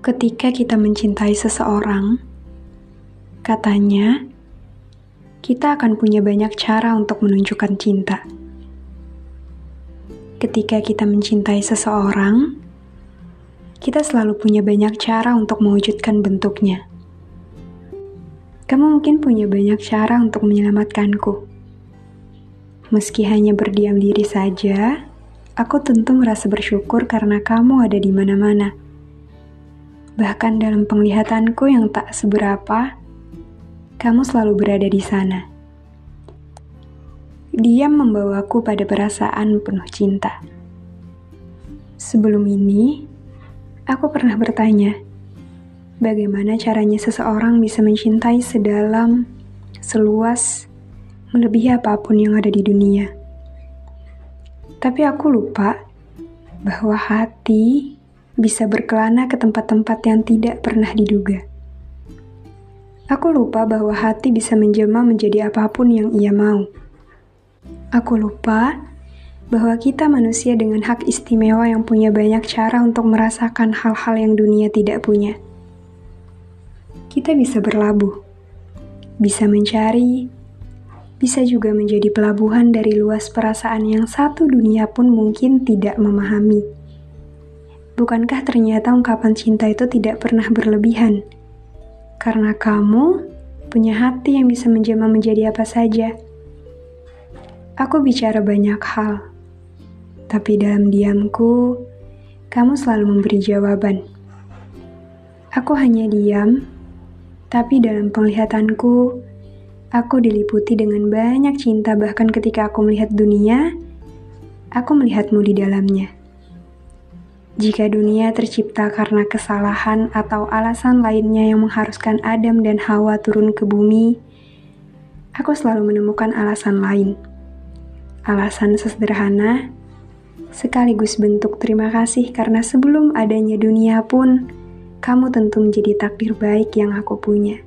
Ketika kita mencintai seseorang, katanya kita akan punya banyak cara untuk menunjukkan cinta. Ketika kita mencintai seseorang, kita selalu punya banyak cara untuk mewujudkan bentuknya. Kamu mungkin punya banyak cara untuk menyelamatkanku. Meski hanya berdiam diri saja, aku tentu merasa bersyukur karena kamu ada di mana-mana Bahkan dalam penglihatanku yang tak seberapa, kamu selalu berada di sana. Dia membawaku pada perasaan penuh cinta. Sebelum ini, aku pernah bertanya, bagaimana caranya seseorang bisa mencintai sedalam, seluas, melebihi apa pun yang ada di dunia. Tapi aku lupa bahwa hati bisa berkelana ke tempat-tempat yang tidak pernah diduga. Aku lupa bahwa hati bisa menjelma menjadi apa pun yang ia mau. Aku lupa bahwa kita manusia dengan hak istimewa yang punya banyak cara untuk merasakan hal-hal yang dunia tidak punya. Kita bisa berlabuh, bisa mencari, bisa juga menjadi pelabuhan dari luas perasaan yang satu dunia pun mungkin tidak memahami. Bukankah ternyata ungkapan cinta itu tidak pernah berlebihan? Karena kamu punya hati yang bisa menjelma menjadi apa saja. Aku bicara banyak hal, tapi dalam diamku, kamu selalu memberi jawaban. Aku hanya diam, tapi dalam penglihatanku, aku diliputi dengan banyak cinta bahkan ketika aku melihat dunia, aku melihatmu di dalamnya. Jika dunia tercipta karena kesalahan atau alasan lainnya yang mengharuskan Adam dan Hawa turun ke bumi, aku selalu menemukan alasan lain. Alasan sesederhana, sekaligus bentuk terima kasih karena sebelum adanya dunia pun, kamu tentu menjadi takdir baik yang aku punya.